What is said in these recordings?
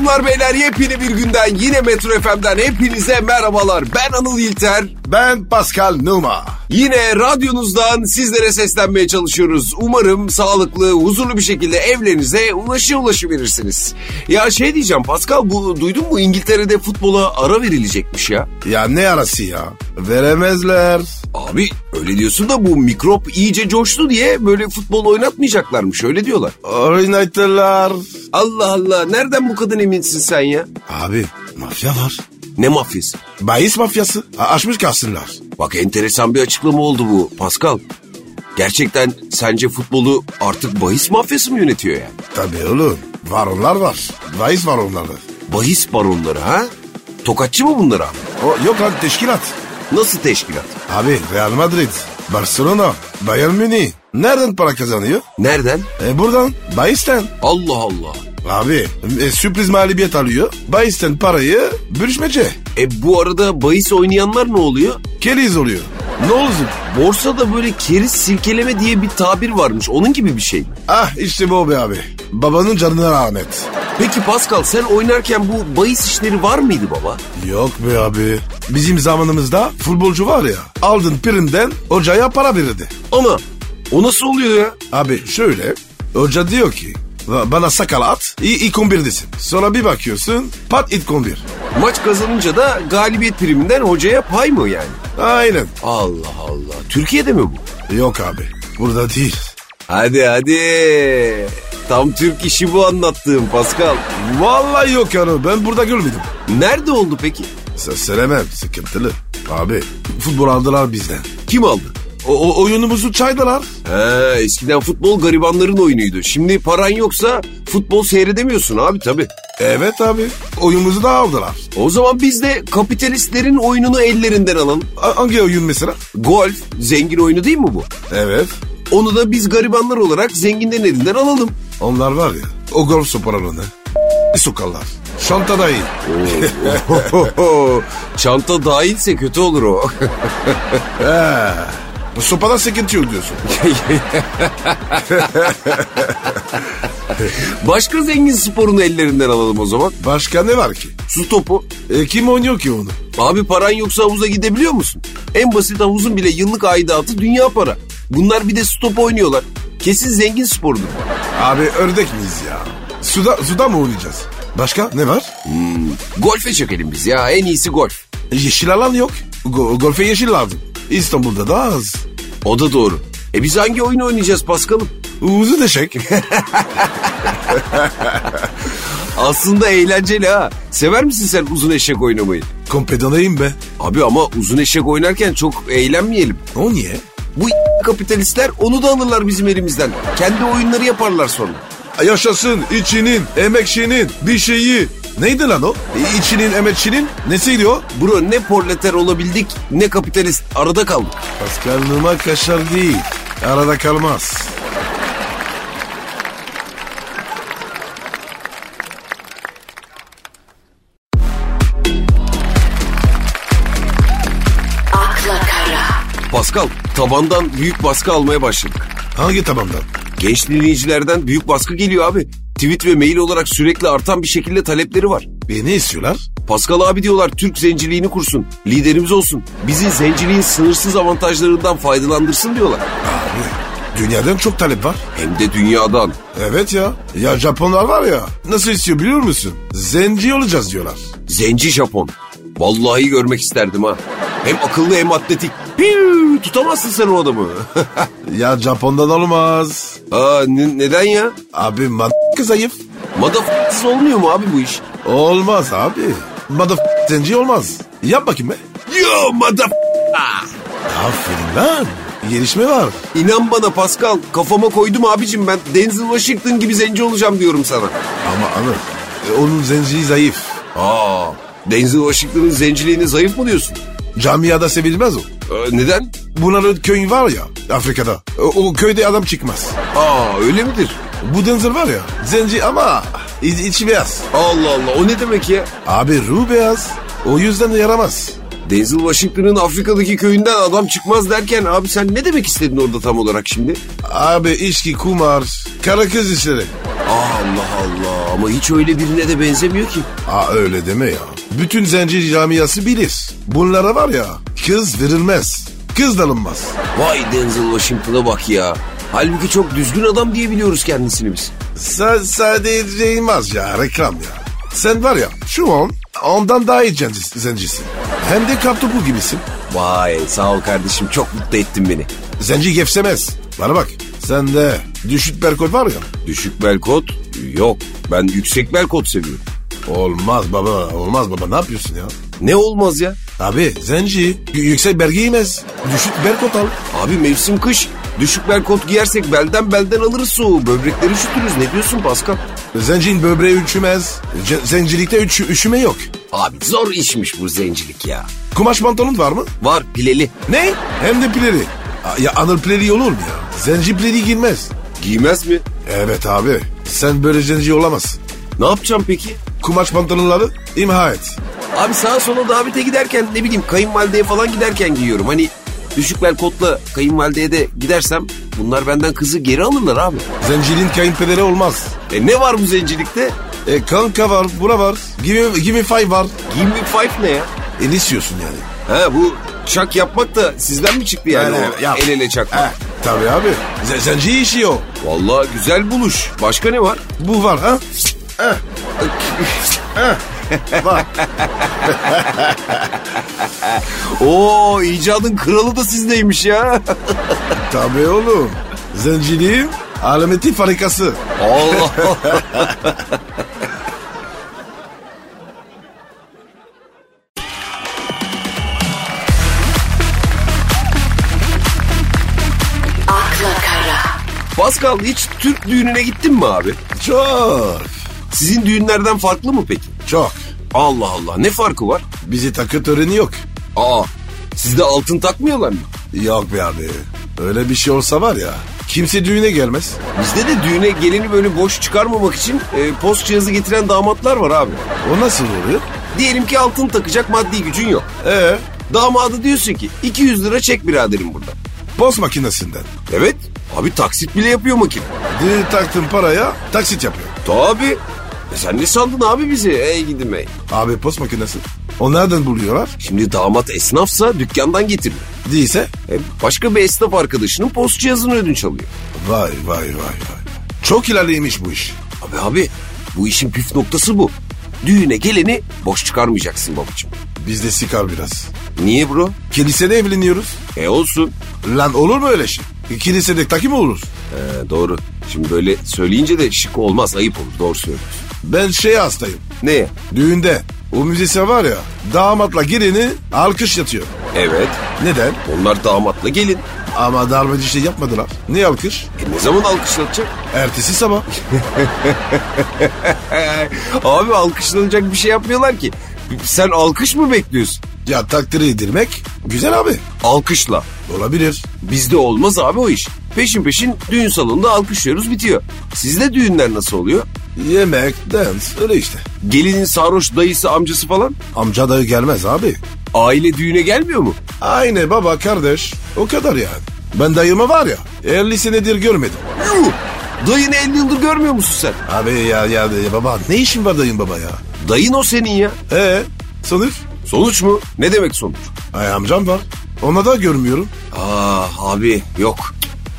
Hanımlar beyler yepyeni bir günden yine Metro FM'den hepinize merhabalar. Ben Anıl İlter. Ben Pascal Numa. Yine radyonuzdan sizlere seslenmeye çalışıyoruz. Umarım sağlıklı, huzurlu bir şekilde evlerinize ulaşı ulaşı verirsiniz. Ya şey diyeceğim Pascal bu duydun mu İngiltere'de futbola ara verilecekmiş ya. Ya ne arası ya? Veremezler. Abi öyle diyorsun da bu mikrop iyice coştu diye böyle futbol oynatmayacaklarmış öyle diyorlar. Oynatırlar. Allah Allah nereden bu kadar eminsin sen ya? Abi mafya var. Ne mafyası? Bahis mafyası. Açmış kalsınlar. Bak enteresan bir açıklama oldu bu Pascal. Gerçekten sence futbolu artık bahis mafyası mı yönetiyor yani? Tabii oğlum. Var onlar var. Bahis var onlarda. Bahis baronları ha? Tokatçı mı bunlar abi? O, yok lan teşkilat. Nasıl teşkilat? Abi Real Madrid, Barcelona, Bayern Münih. Nereden para kazanıyor? Nereden? E buradan. Bahisten. Allah Allah. Abi e, sürpriz mağlubiyet alıyor. Bahisten parayı bölüşmece. E bu arada bahis oynayanlar ne oluyor? Keriz oluyor. Ne olsun? Borsada böyle keriz silkeleme diye bir tabir varmış. Onun gibi bir şey? Ah işte bu be abi. Babanın canına rahmet. Peki Pascal sen oynarken bu bahis işleri var mıydı baba? Yok be abi. Bizim zamanımızda futbolcu var ya. Aldın primden hocaya para verirdi. Ana o nasıl oluyor ya? Abi şöyle. Hoca diyor ki "Va- bana sakal at ilk 11'desin. Sonra bir bakıyorsun pat ilk 11. Maç kazanınca da galibiyet priminden hocaya pay mı yani? Aynen. Allah Allah. Türkiye'de mi bu? Yok abi. Burada değil. Hadi hadi. Tam Türk işi bu anlattığım Pascal. Vallahi yok yani ben burada görmedim. Nerede oldu peki? Söylemem sıkıntılı. Abi futbol aldılar bizden. Kim aldı? O, o oyunumuzu çaydılar. He, eskiden futbol garibanların oyunuydu. Şimdi paran yoksa futbol seyredemiyorsun abi tabi. Evet abi. Oyunumuzu da aldılar. O zaman biz de kapitalistlerin oyununu ellerinden alalım. A- hangi oyun mesela? Golf, zengin oyunu değil mi bu? Evet. Onu da biz garibanlar olarak zenginlerin elinden alalım. Onlar var ya o golf sopalarını sokarlar. Şanta da iyi. Çanta dahilse kötü olur o. Bu sopada sıkıntı yok diyorsun. Başka zengin sporunu ellerinden alalım o zaman. Başka ne var ki? Su topu. E, kim oynuyor ki onu? Abi paran yoksa havuza gidebiliyor musun? En basit havuzun bile yıllık aidatı dünya para. Bunlar bir de stop oynuyorlar. Kesin zengin sporudur. Abi ördek miyiz ya? Suda, suda mı oynayacağız? Başka ne var? Golfe çekelim biz ya en iyisi golf. Yeşil alan yok. Go- golfe yeşil lazım. İstanbul'da da az. O da doğru. E biz hangi oyunu oynayacağız Paskal'ım? Uzun eşek. Aslında eğlenceli ha. Sever misin sen uzun eşek oynamayı? Kompedonayım be. Abi ama uzun eşek oynarken çok eğlenmeyelim. O niye? Bu kapitalistler onu da alırlar bizim elimizden. Kendi oyunları yaparlar sonra. Yaşasın içinin, emekçinin bir şeyi. Neydi lan o? E, İçinin, emekçinin nesiydi o? Bro ne proleter olabildik ne kapitalist. Arada kaldık. Paskalığıma kaşar değil. Arada kalmaz. akla kara, Pascal tabandan büyük baskı almaya başladık. Hangi tabandan? Genç dinleyicilerden büyük baskı geliyor abi. Tweet ve mail olarak sürekli artan bir şekilde talepleri var. E ne istiyorlar? Pascal abi diyorlar Türk zenciliğini kursun. Liderimiz olsun. Bizi zenciliğin sınırsız avantajlarından faydalandırsın diyorlar. Abi dünyadan çok talep var. Hem de dünyadan. Evet ya. Ya Japonlar var ya. Nasıl istiyor biliyor musun? Zenci olacağız diyorlar. Zenci Japon. Vallahi görmek isterdim ha. Hem akıllı hem atletik. Piu, tutamazsın sen o adamı. Ya Japon'dan olmaz. Aa, ne- neden ya? Abi man zayıf. Motherfuckers olmuyor mu abi bu iş? Olmaz abi. Mother zenci olmaz. Yap bakayım be. Yo mother... Aferin lan. Gelişme var. İnan bana Pascal kafama koydum abicim ben Denzel Washington gibi zenci olacağım diyorum sana. Ama anı. e, onun zenciyi zayıf. Aa, Denzel Washington'ın zenciliğini zayıf mı diyorsun? Camiada sevilmez o. Ee, neden? Bunların köyü var ya Afrika'da. O, o köyde adam çıkmaz. Aa öyle midir? Bu Denzel var ya zenci ama iç, içi beyaz. Allah Allah o ne demek ya? Abi ruh beyaz. O yüzden de yaramaz. Denzel Washington'ın Afrika'daki köyünden adam çıkmaz derken abi sen ne demek istedin orada tam olarak şimdi? Abi içki, kumar, kara kız işleri. Allah Allah ama hiç öyle birine de benzemiyor ki. Aa öyle deme ya. Bütün zenci camiası bilir. Bunlara var ya kız verilmez. Kız da alınmaz. Vay Denzel Washington'a bak ya. Halbuki çok düzgün adam diye biliyoruz kendisini biz. Sen sadece inmez ya reklam ya. Sen var ya şu an ondan daha iyi zenci- zencisin. Hem de kaptopu gibisin. Vay sağ ol kardeşim çok mutlu ettin beni. Zenci gevşemez. Bana bak sende düşük berkol var ya. Düşük bel kot yok. Ben yüksek bel kot seviyorum. Olmaz baba olmaz baba ne yapıyorsun ya? Ne olmaz ya? Abi zenci yüksek bel giymez. Düşük berkot al. Abi mevsim kış. Düşük bel kot giyersek belden belden alırız soğuğu. Böbrekleri üşütürüz. Ne diyorsun Pascal? Zencin böbreği üşümez. Ce- zencilikte üşü- üşüme yok. Abi zor işmiş bu zencilik ya. Kumaş pantolon var mı? Var pileli. Ne? Hem de pileli. Ya anıl pileli olur mu ya? Zenci pileli giymez. Giymez mi? Evet abi. Sen böyle zenci olamazsın. Ne yapacağım peki? Kumaş pantolonları imha et. Abi sağa sola davete giderken ne bileyim kayınvalideye falan giderken giyiyorum. Hani düşük bel kotla kayınvalideye de gidersem bunlar benden kızı geri alırlar abi. Zenciliğin kayınpederi olmaz. E ne var bu zencilikte? E kanka var, bura var. Give, give me five var. Give me five ne ya? E ne istiyorsun yani? Ha bu çak yapmak da sizden mi çıktı yani Yani, o yap. el ele çakmak? He, tabii abi. Zenci işi o. Vallahi güzel buluş. Başka ne var? Bu var ha? Heh. Heh. Var. Oo icadın kralı da sizdeymiş ya. Tabii oğlum. Zenciliğin alameti farikası. Allah Pascal hiç Türk düğününe gittin mi abi? Çok. Sizin düğünlerden farklı mı peki? Çok. Allah Allah ne farkı var? Bizi takı töreni yok. Aa sizde altın takmıyorlar mı? Yok be abi. Öyle bir şey olsa var ya. Kimse düğüne gelmez. Bizde de düğüne gelini böyle boş çıkarmamak için e, post cihazı getiren damatlar var abi. O nasıl oluyor? Diyelim ki altın takacak maddi gücün yok. Ee, Damadı diyorsun ki 200 lira çek biraderim burada. post makinesinden. Evet abi taksit bile yapıyor makine. Düğün taktığın paraya taksit yapıyor. Tabii. E sen ne sandın abi bizi? Ey gidin ey. Abi post makinesi. O nereden buluyorlar? Şimdi damat esnafsa dükkandan getiriyor. Değilse E, başka bir esnaf arkadaşının post cihazını ödünç alıyor. vay vay vay vay. Çok ilerleymiş bu iş. Abi abi bu işin püf noktası bu. Düğüne geleni boş çıkarmayacaksın babacığım. Bizde sikar biraz. Niye bro? Kilisede evleniyoruz. E olsun. Lan olur mu öyle şey? Kilisede takım olur. E, doğru. Şimdi böyle söyleyince de şık olmaz ayıp olur doğru söylüyorsun. Ben şey hastayım. Neye? Düğünde o müzisyen var ya damatla gelini alkış yatıyor. Evet. Neden? Onlar damatla gelin. Ama darbeci şey yapmadılar. Ne alkış? E, ne zaman alkışlatacak? Ertesi sabah. Abi alkışlanacak bir şey yapmıyorlar ki. Sen alkış mı bekliyorsun? Ya takdir edilmek güzel abi. Alkışla. Olabilir. Bizde olmaz abi o iş. Peşin peşin düğün salonunda alkışlıyoruz bitiyor. Sizde düğünler nasıl oluyor? Yemek, dans öyle işte. Gelinin sarhoş dayısı amcası falan Amca dayı gelmez abi. aile düğüne gelmiyor mu? Aynı baba kardeş o kadar yani. Ben dayımı var ya 50 senedir görmedim. Yuh! Dayını 50 yıldır görmüyor musun sen? Abi ya ya, ya baba ne işin var dayın baba ya? Dayın o senin ya. Ee sonuç? Sonuç mu? Ne demek sonuç? Ay amcam var. Ona da görmüyorum. Ah abi yok.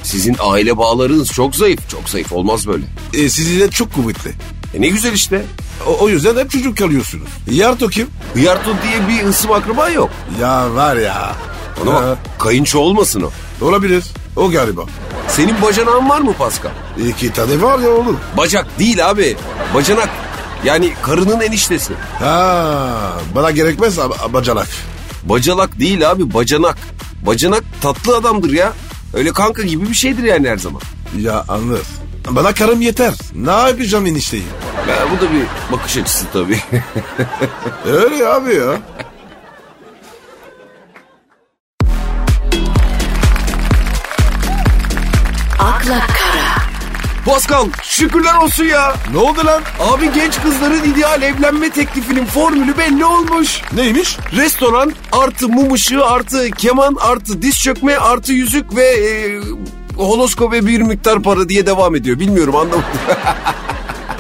Sizin aile bağlarınız çok zayıf. Çok zayıf olmaz böyle. E, sizi de çok kuvvetli. E ne güzel işte. O, o yüzden hep çocuk kalıyorsunuz. Yarto kim? Hıyarto diye bir ısım akraba yok. Ya var ya. Ona bak kayınço olmasın o. Olabilir. O galiba. Senin bacanağın var mı Pascal? İki tane var ya oğlum. Bacak değil abi. Bacanak. Yani karının eniştesi. Ha, bana gerekmez ab- bacanak. Bacalak değil abi bacanak. Bacanak tatlı adamdır ya. Öyle kanka gibi bir şeydir yani her zaman. Ya anlar. Bana karım yeter. Ne yapacağım enişteyi? Ya, bu da bir bakış açısı tabii. Öyle abi ya. Pascal şükürler olsun ya. Ne oldu lan? Abi genç kızların ideal evlenme teklifinin formülü belli olmuş. Neymiş? Restoran artı mum ışığı artı keman artı diz çökme artı yüzük ve e, holosko ve bir miktar para diye devam ediyor. Bilmiyorum anlamadım.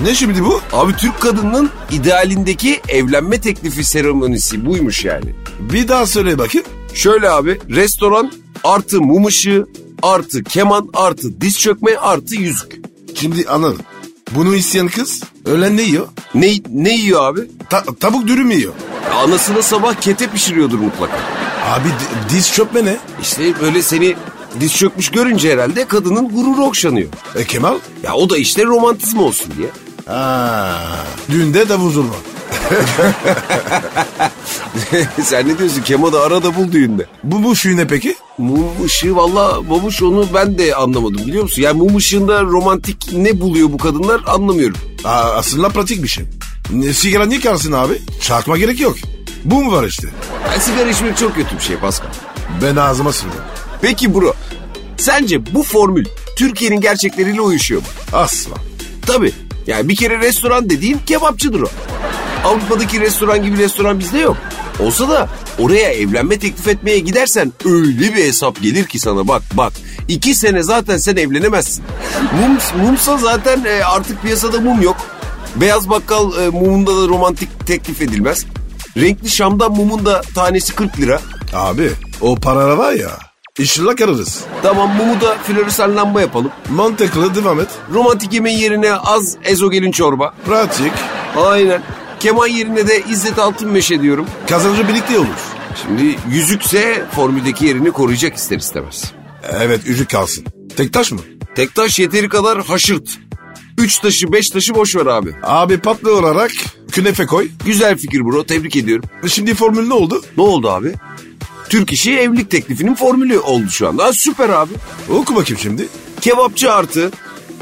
Ne şimdi bu? Abi Türk kadının idealindeki evlenme teklifi seremonisi buymuş yani. Bir daha söyle bakayım. Şöyle abi restoran artı mum ışığı artı keman artı diz çökme artı yüzük. Şimdi anladım. Bunu isteyen kız öğlen ne yiyor? Ne, ne yiyor abi? Ta- tavuk dürüm yiyor? Anasına sabah kete pişiriyordur mutlaka. Abi di- diz çökme ne? İşte böyle seni diz çökmüş görünce herhalde kadının gururu okşanıyor. E Kemal? Ya o da işte romantizm olsun diye. Aa, düğünde davul zurna. Sen ne diyorsun? Kemo da arada bul düğünde. Bu bu şu ne peki? Mum ışığı valla babuş onu ben de anlamadım biliyor musun? Yani mum ışığında romantik ne buluyor bu kadınlar anlamıyorum. Aa, aslında pratik bir şey. Ne, sigara niye kalsın abi? Çarpma gerek yok. Bu mu var işte? Yani sigara içmek çok kötü bir şey Pascal. Ben ağzıma sürdüm. Peki bro, sence bu formül Türkiye'nin gerçekleriyle uyuşuyor mu? Asla. Tabii. Yani bir kere restoran dediğin kebapçıdır o. Avrupa'daki restoran gibi restoran bizde yok. Olsa da oraya evlenme teklif etmeye gidersen öyle bir hesap gelir ki sana bak bak. iki sene zaten sen evlenemezsin. Mum, mumsa zaten e, artık piyasada mum yok. Beyaz bakkal e, mumunda da romantik teklif edilmez. Renkli şamdan mumun da tanesi 40 lira. Abi o paralar var ya. İnşallah kararız. Tamam mumu da floresan lamba yapalım. Mantıklı devam et. Romantik yemeğin yerine az ezogelin çorba. Pratik. Aynen. Keman yerine de İzzet Altınmeşe diyorum. Kazancı birlikte olur. Şimdi yüzükse formüldeki yerini koruyacak ister istemez. Evet yüzük kalsın. Tek taş mı? Tek taş yeteri kadar haşırt. Üç taşı beş taşı boş ver abi. Abi patlı olarak künefe koy. Güzel fikir bro tebrik ediyorum. Şimdi formül ne oldu? Ne oldu abi? Türk işi evlilik teklifinin formülü oldu şu anda. Ha, süper abi. Oku bakayım şimdi. Kebapçı artı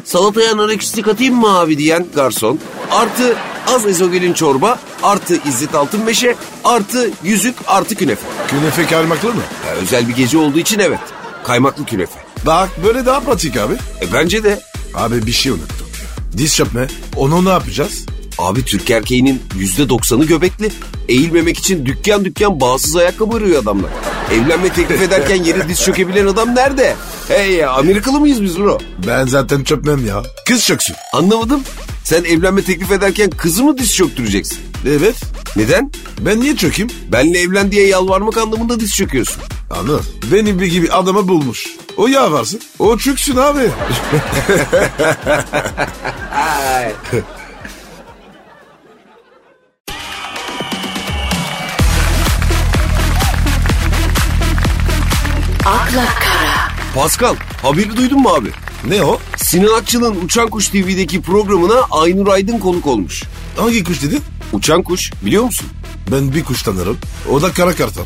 salataya nar ekşisi katayım mı abi diyen garson. Artı az ezogelin çorba artı İzzet Altınmeşe artı yüzük artı künefe. Künefe kaymaklı mı? Ya, özel bir gece olduğu için evet. Kaymaklı künefe. Bak böyle daha pratik abi. E bence de. Abi bir şey unuttum. Diz çökme. Onu ne yapacağız? Abi Türk erkeğinin yüzde doksanı göbekli. Eğilmemek için dükkan dükkan bağımsız ayakkabı arıyor adamlar. Evlenme teklif ederken yere diz çökebilen adam nerede? Hey ya Amerikalı mıyız biz bro? Ben zaten çökmem ya. Kız çöksün. Anlamadım. Sen evlenme teklif ederken kızı mı diz çöktüreceksin? Evet. Neden? Ben niye çökeyim? Benle evlen diye yalvarmak anlamında diz çöküyorsun. Anıl. Benim bir gibi adamı bulmuş. O ya varsın. O çöksün abi. akla kara, Pascal haberi duydun mu abi? Ne o? Sinan Akçıl'ın Uçan Kuş TV'deki programına Aynur Aydın konuk olmuş. Hangi kuş dedin? Uçan Kuş biliyor musun? Ben bir kuş tanırım. O da kara kartal.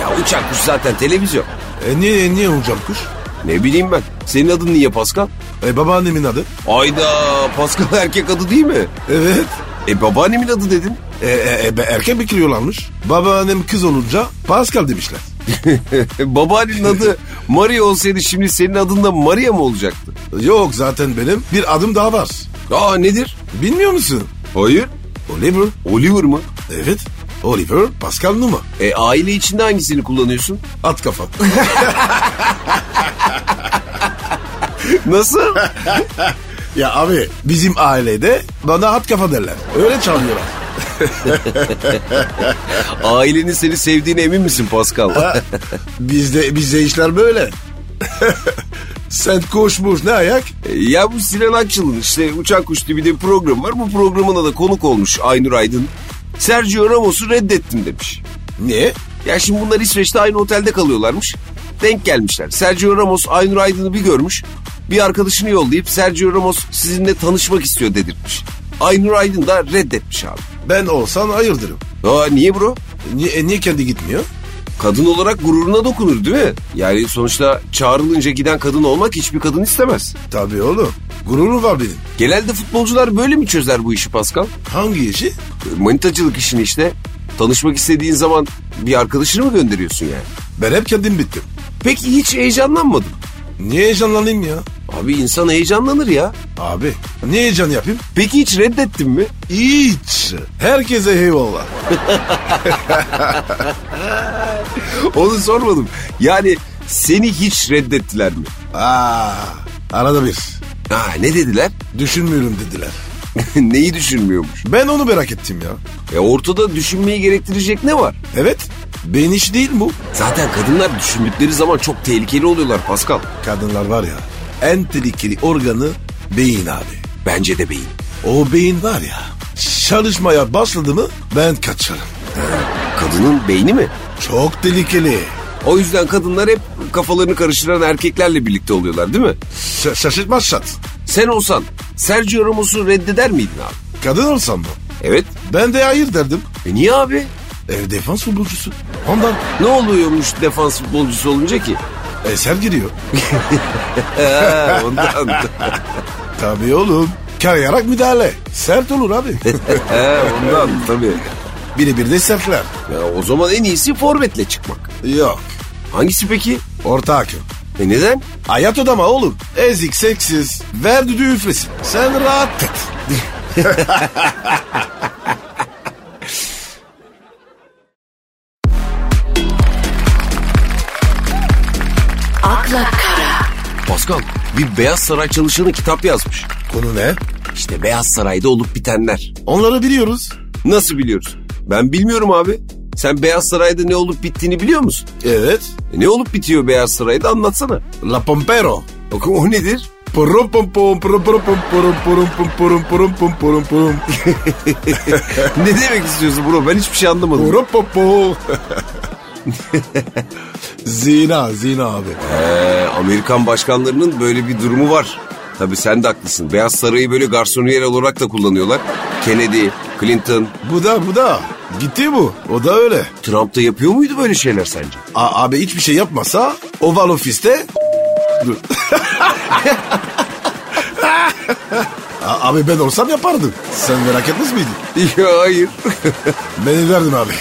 Ya Uçan Kuş zaten televizyon. E niye, niye hocam kuş? Ne bileyim ben. Senin adın niye Pascal? E babaannemin adı. Ayda Pascal erkek adı değil mi? Evet. E babaannemin adı dedin. E, e, e, erken bekliyorlarmış. Babaannem kız olunca Pascal demişler. Babaannenin adı Maria olsaydı şimdi senin adın da Maria mı olacaktı? Yok zaten benim bir adım daha var. Aa nedir? Bilmiyor musun? Hayır. Oliver. Oliver mı? Evet. Oliver Pascal Numa. E aile içinde hangisini kullanıyorsun? At kafa. Nasıl? ya abi bizim ailede bana at kafa derler. Öyle çalıyorlar. Ailenin seni sevdiğine emin misin Pascal? Bizde bizde işler böyle. Sen koşmuş ne ayak? E, ya bu Sinan Akçıl'ın işte Uçan Kuş TV'de bir program var. Bu programına da konuk olmuş Aynur Aydın. Sergio Ramos'u reddettim demiş. Ne? Ya şimdi bunlar İsveç'te aynı otelde kalıyorlarmış. Denk gelmişler. Sergio Ramos Aynur Aydın'ı bir görmüş. Bir arkadaşını yollayıp Sergio Ramos sizinle tanışmak istiyor dedirtmiş. Aynur Aydın da reddetmiş abi. Ben olsan hayırdırım. Aa niye bro? Niye, e, niye kendi gitmiyor? Kadın olarak gururuna dokunur değil mi? Yani sonuçta çağrılınca giden kadın olmak hiçbir kadın istemez. Tabii oğlum. Gururum var benim. Genelde futbolcular böyle mi çözer bu işi Pascal? Hangi işi? Manitacılık işini işte. Tanışmak istediğin zaman bir arkadaşını mı gönderiyorsun yani? Ben hep kendim bittim. Peki hiç heyecanlanmadın? Niye heyecanlanayım ya? Abi insan heyecanlanır ya. Abi niye heyecan yapayım? Peki hiç reddettin mi? Hiç. Herkese eyvallah. Onu sormadım. Yani seni hiç reddettiler mi? Aa, arada bir. Ha ne dediler? Düşünmüyorum dediler. Neyi düşünmüyormuş? Ben onu merak ettim ya. E ortada düşünmeyi gerektirecek ne var? Evet. Beyin iş değil bu. Zaten kadınlar düşündükleri zaman çok tehlikeli oluyorlar Pascal. Kadınlar var ya en tehlikeli organı beyin abi. Bence de beyin. O beyin var ya çalışmaya başladı mı ben kaçarım. Kadının beyni mi? Çok tehlikeli. O yüzden kadınlar hep kafalarını karıştıran erkeklerle birlikte oluyorlar değil mi? Ş- şaşırtmaz şat. Sen olsan Sergio Ramos'u reddeder miydin abi? Kadın olsam mı? Evet. Ben de hayır derdim. E niye abi? Ev defans futbolcusu. Ondan Ne oluyormuş defans futbolcusu olunca ki? eser giriyor. Ondan. Tabii oğlum. Karayarak müdahale. Sert olur abi. Ondan tabii. Biri bir de sertler. Ya, o zaman en iyisi forvetle çıkmak. Yok. Hangisi peki? Orta hakem. E neden? Hayat odama oğlum. Ezik seksiz. Ver düdüğü üflesin. Sen rahat et. Pascal bir Beyaz Saray çalışanı kitap yazmış. Konu ne? İşte Beyaz Saray'da olup bitenler. Onları biliyoruz. Nasıl biliyoruz? Ben bilmiyorum abi. Sen Beyaz Saray'da ne olup bittiğini biliyor musun? Evet. E ne olup bitiyor Beyaz Saray'da anlatsana. La Pompero. O, o nedir? Purum pum pum purum purum pum purum purum pum purum purum pum purum purum. ne demek istiyorsun bro? Ben hiçbir şey anlamadım. Purum pum pum. zina, zina abi. Ee, Amerikan başkanlarının böyle bir durumu var. Tabii sen de haklısın. Beyaz Saray'ı böyle garsoniyer olarak da kullanıyorlar. Kennedy, Clinton, Bu da bu da. Gitti bu. O da öyle. Trump da yapıyor muydu böyle şeyler sence? A- abi hiçbir şey yapmasa Oval Ofis'te... Dur. A- abi ben olsam yapardım. Sen merak etmez miydin? ya hayır. Ben ederdim abi.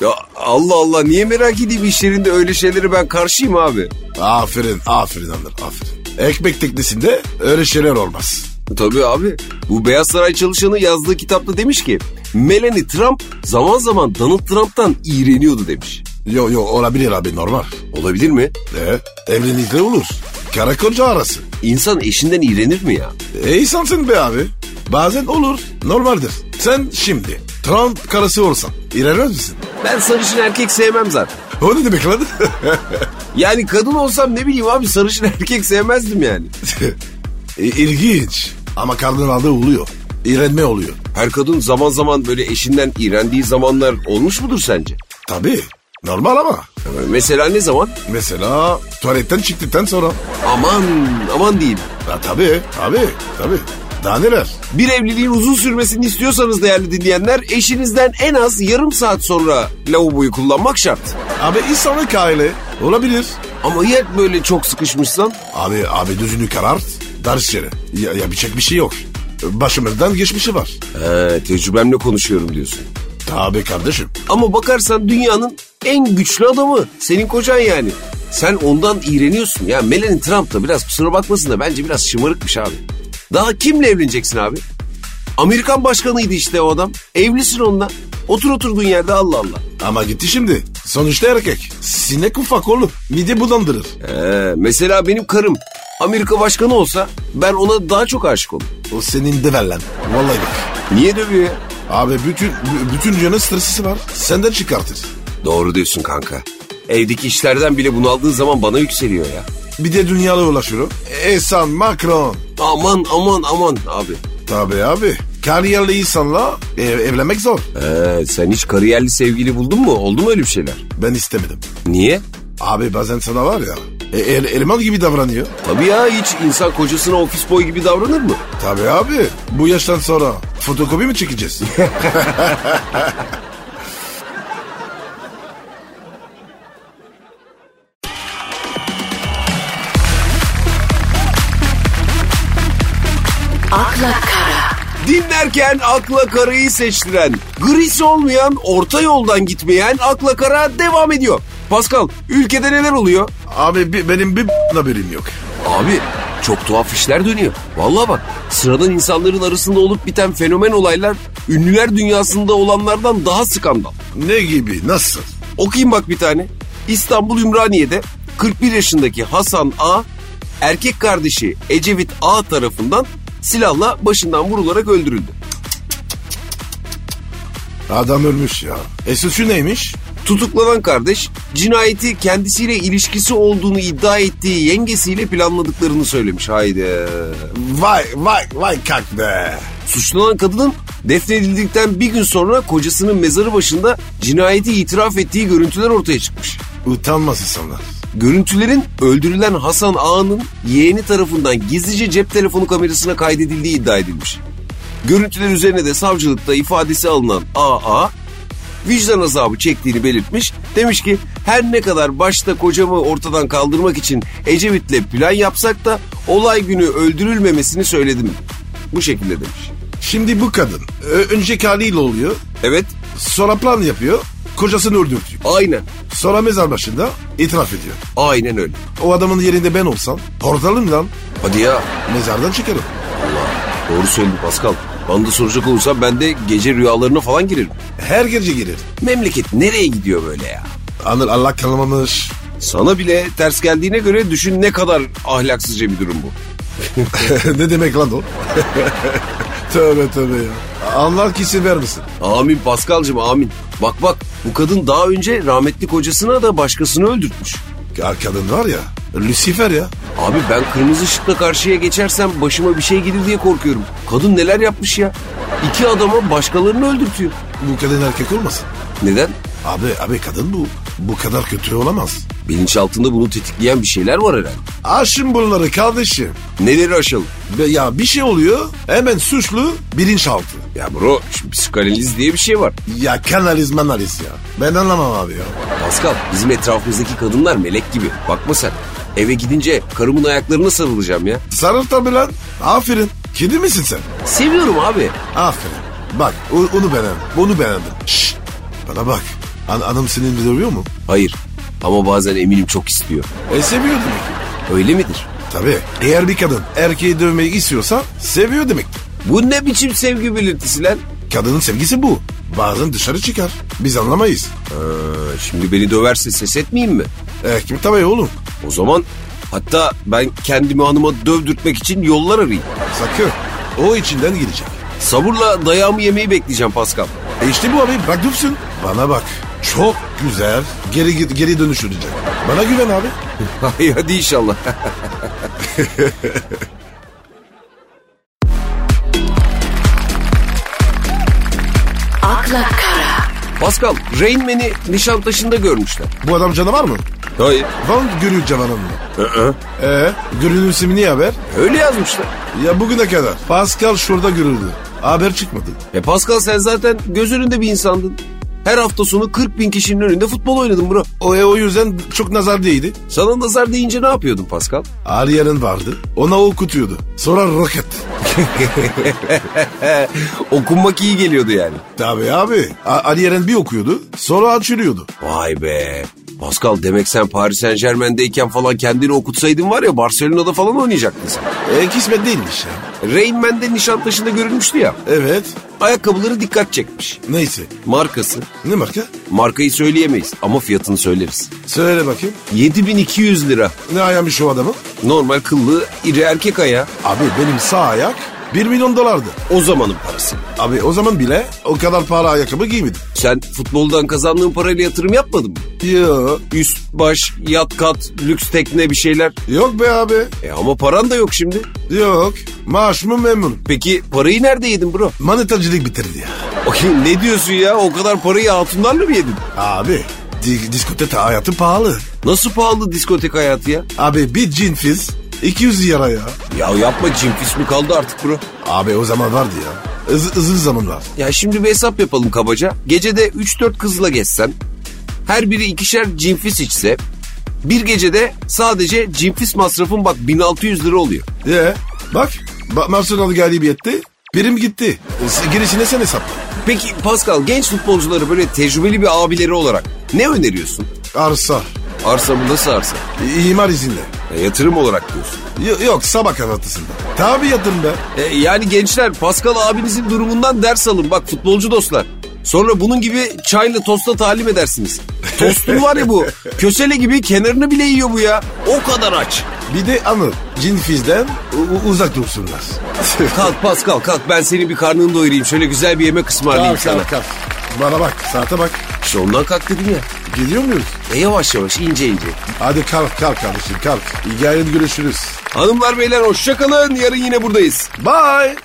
Ya Allah Allah niye merak edeyim iş yerinde öyle şeyleri ben karşıyım abi. aferin, aferin Anlar, aferin. Ekmek teknesinde öyle şeyler olmaz. Tabii abi. Bu Beyaz Saray çalışanı yazdığı kitapta demiş ki Melanie Trump zaman zaman Donald Trump'tan iğreniyordu demiş. Yo yo olabilir abi normal. Olabilir mi? E, evlilikte olur. Karı koca arası. İnsan eşinden iğrenir mi ya? E insansın be abi. Bazen olur, normaldir. Sen şimdi Trump karısı olsan, ilerler misin? Ben sarışın erkek sevmem zaten. O ne demek lan? Yani kadın olsam ne bileyim abi sarışın erkek sevmezdim yani. E, İlginç. Ama kardinalda oluyor. İğrenme oluyor. Her kadın zaman zaman böyle eşinden iğrendiği zamanlar olmuş mudur sence? Tabii. Normal ama. Mesela ne zaman? Mesela tuvaletten çıktıktan sonra. Aman aman diyeyim. Ha, tabii, tabii, tabii. Daha neler? Bir evliliğin uzun sürmesini istiyorsanız değerli dinleyenler eşinizden en az yarım saat sonra lavaboyu kullanmak şart. Abi insanlık aile. Olabilir. Ama ya böyle çok sıkışmışsan? Abi, abi düzünü karart. Ders yere. Ya, yapacak bir şey yok. Başımızdan geçmişi var. He, tecrübemle konuşuyorum diyorsun. Tabii kardeşim. Ama bakarsan dünyanın en güçlü adamı senin kocan yani. Sen ondan iğreniyorsun. Ya Melanie Trump da biraz kusura bakmasın da bence biraz şımarıkmış abi. Daha kimle evleneceksin abi? Amerikan başkanıydı işte o adam. Evlisin onunla. Otur oturduğun yerde Allah Allah. Ama gitti şimdi. Sonuçta erkek. Sinek ufak oğlum. Mide bulandırır. Ee, mesela benim karım Amerika başkanı olsa ben ona daha çok aşık olurum. O senin dever lan. Vallahi bak. Niye dövüyor ya? Abi bütün bütün dünyanın stresi var. Senden çıkartır. Doğru diyorsun kanka. Evdeki işlerden bile bunu aldığın zaman bana yükseliyor ya. Bir de dünyayla ulaşıyor. Esan, Macron. Aman aman aman abi. Tabii abi. Kariyerli insanla ev- evlenmek zor. Ee, sen hiç kariyerli sevgili buldun mu? Oldu mu öyle bir şeyler? Ben istemedim. Niye? Abi bazen sana var ya e, el- eleman gibi davranıyor. Tabii ya hiç insan kocasına ofis boy gibi davranır mı? Tabii abi. Bu yaştan sonra fotokopi mi çekeceğiz? akla kara, Dinlerken akla karayı seçtiren, grisi olmayan, orta yoldan gitmeyen akla kara devam ediyor. Pascal, ülkede neler oluyor? abi bi- benim bir haberim yok. Abi çok tuhaf işler dönüyor. Vallahi bak sıradan insanların arasında olup biten fenomen olaylar ünlüler dünyasında olanlardan daha skandal. Ne gibi? Nasıl? Okuyayım bak bir tane. İstanbul Ümraniye'de 41 yaşındaki Hasan A erkek kardeşi Ecevit A tarafından silahla başından vurularak öldürüldü. Adam ölmüş ya. E suçu neymiş? Tutuklanan kardeş cinayeti kendisiyle ilişkisi olduğunu iddia ettiği yengesiyle planladıklarını söylemiş. Haydi. Vay vay vay kalk be. Suçlanan kadının defnedildikten bir gün sonra kocasının mezarı başında cinayeti itiraf ettiği görüntüler ortaya çıkmış. Utanmaz insanlar. Görüntülerin öldürülen Hasan Ağa'nın yeğeni tarafından gizlice cep telefonu kamerasına kaydedildiği iddia edilmiş. Görüntüler üzerine de savcılıkta ifadesi alınan AA vicdan azabı çektiğini belirtmiş. Demiş ki her ne kadar başta kocamı ortadan kaldırmak için Ecevit'le plan yapsak da olay günü öldürülmemesini söyledim. Bu şekilde demiş. Şimdi bu kadın önceki haliyle oluyor. Evet Sonra plan yapıyor. Kocasını öldürtüyor. aynen Sonra mezar başında itiraf ediyor. aynen öyle. O adamın yerinde ben olsam portalım lan. Hadi ya Mezardan çıkarım. doğru söyledin Pascal. Bana da soracak olursan ben de gece rüyalarına falan girerim. Her gece girer. Memleket nereye gidiyor böyle ya? Anıl Allah kalmamış. Sana bile ters geldiğine göre düşün ne kadar ahlaksızca bir durum bu. ne demek lan o? tövbe tövbe ya. Allah kişi vermesin. Amin Paskal'cığım amin. Bak bak bu kadın daha önce rahmetli kocasına da başkasını öldürtmüş. Ya kadın var ya. Lucifer ya. Abi ben kırmızı ışıkla karşıya geçersem başıma bir şey gelir diye korkuyorum. Kadın neler yapmış ya? İki adama başkalarını öldürtüyor. Bu kadın erkek olmasın. Neden? Abi abi kadın bu. Bu kadar kötü olamaz. Bilinçaltında bunu tetikleyen bir şeyler var herhalde. Aşın bunları kardeşim. Neleri aşalım? Be- Ya bir şey oluyor hemen suçlu bilinçaltı. Ya bro şimdi psikanaliz diye bir şey var. Ya kanaliz manaliz ya. Ben anlamam abi ya. Pascal bizim etrafımızdaki kadınlar melek gibi. Bakma sen. Eve gidince karımın ayaklarına sarılacağım ya. Sarıl tabi lan. Aferin. Kedi misin sen? Seviyorum abi. Aferin. Bak o- onu beğendim. Bunu beğendim. Şşt. Bana bak. An anım senin dövüyor mu? Hayır ama bazen eminim çok istiyor. E seviyor demek ki. Öyle midir? Tabii. Eğer bir kadın erkeği dövmeyi istiyorsa seviyor demektir. Bu ne biçim sevgi belirtisi lan? Kadının sevgisi bu. Bazen dışarı çıkar. Biz anlamayız. Ha, şimdi beni döverse ses etmeyeyim mi? Erkek tabii oğlum. O zaman hatta ben kendimi hanıma dövdürtmek için yollar arayayım. Sakın. O içinden girecek. Sabırla dayağımı yemeyi bekleyeceğim Pascal. E işte bu abi bak dursun. Bana bak. Çok güzel. Geri geri dönüştürecek. Bana güven abi. Ay, Hadi inşallah. akla kara, Pascal, Rain Man'i Nişantaşı'nda görmüşler. Bu adam canavar mı? Hayır. Van Gönül canavarı mı? Ee, Gönül'ün ismi niye haber? Öyle yazmışlar. Ya bugüne kadar. Pascal şurada görüldü. Haber çıkmadı. E Pascal sen zaten göz önünde bir insandın. Her hafta sonu 40 bin kişinin önünde futbol oynadın bro. O, e, o yüzden çok nazar değdi. Sana nazar deyince ne yapıyordun Pascal? Ariyer'in vardı. Ona okutuyordu. Sonra roket. Okunmak iyi geliyordu yani. Tabii abi. A- bir okuyordu. Sonra açılıyordu. Vay be. Pascal demek sen Paris Saint Germain'deyken falan kendini okutsaydın var ya Barcelona'da falan oynayacaktın sen. E, kismet değilmiş ya. Rain Man'de Nişantaşı'nda görülmüştü ya. Evet. Ayakkabıları dikkat çekmiş. Neyse. Markası. Ne marka? Markayı söyleyemeyiz ama fiyatını söyleriz. Söyle bakayım. 7200 lira. Ne ayamış o adamı? Normal kıllı iri erkek ayağı. Abi benim sağ ayak 1 milyon dolardı. O zamanın parası. Abi o zaman bile o kadar para ayakkabı giymedim. Sen futboldan kazandığın parayla yatırım yapmadın mı? Yok. Üst, baş, yat kat, lüks tekne bir şeyler. Yok be abi. E ama paran da yok şimdi. Yok. Maaş mı memnun? Peki parayı nerede yedin bro? Manetacılık bitirdi ya. Okey ne diyorsun ya? O kadar parayı hatunlarla mı yedin? Abi di- diskotek hayatı pahalı. Nasıl pahalı diskotek hayatı ya? Abi bir cin fiz 200 lira ya. Ya yapma cimfis mi kaldı artık bro? Abi o zaman vardı ya. Iz, ızın zaman var. Ya şimdi bir hesap yapalım kabaca. Gecede 3-4 kızla geçsen, her biri ikişer cimfis içse, bir gecede sadece cimfis masrafın bak 1600 lira oluyor. Ye bak ba Barcelona galibiyetti. Birim gitti. E, Gerisine sen hesapla. Peki Pascal genç futbolcuları böyle tecrübeli bir abileri olarak ne öneriyorsun? Arsa. Arsa mı nasıl arsa? İmar izinle. E, yatırım olarak diyorsun. Y- yok sabah kahvaltısında. Tabii yatırım be. E, yani gençler Pascal abinizin durumundan ders alın. Bak futbolcu dostlar. Sonra bunun gibi çayla tosta talim edersiniz. Tostun var ya bu. Kösele gibi kenarını bile yiyor bu ya. O kadar aç. Bir de anı cinfizden u- uzak dursunlar. Kalk Pascal kalk ben senin bir karnını doyurayım. Şöyle güzel bir yemek ısmarlayayım kalk sana. kalk kalk. Bana bak saate bak. İşte ondan kalk dedim ya. Gidiyor muyuz? E yavaş yavaş ince ince. Hadi kalk kalk kardeşim kalk. İyi yarın görüşürüz. Hanımlar beyler hoşça kalın. Yarın yine buradayız. Bye.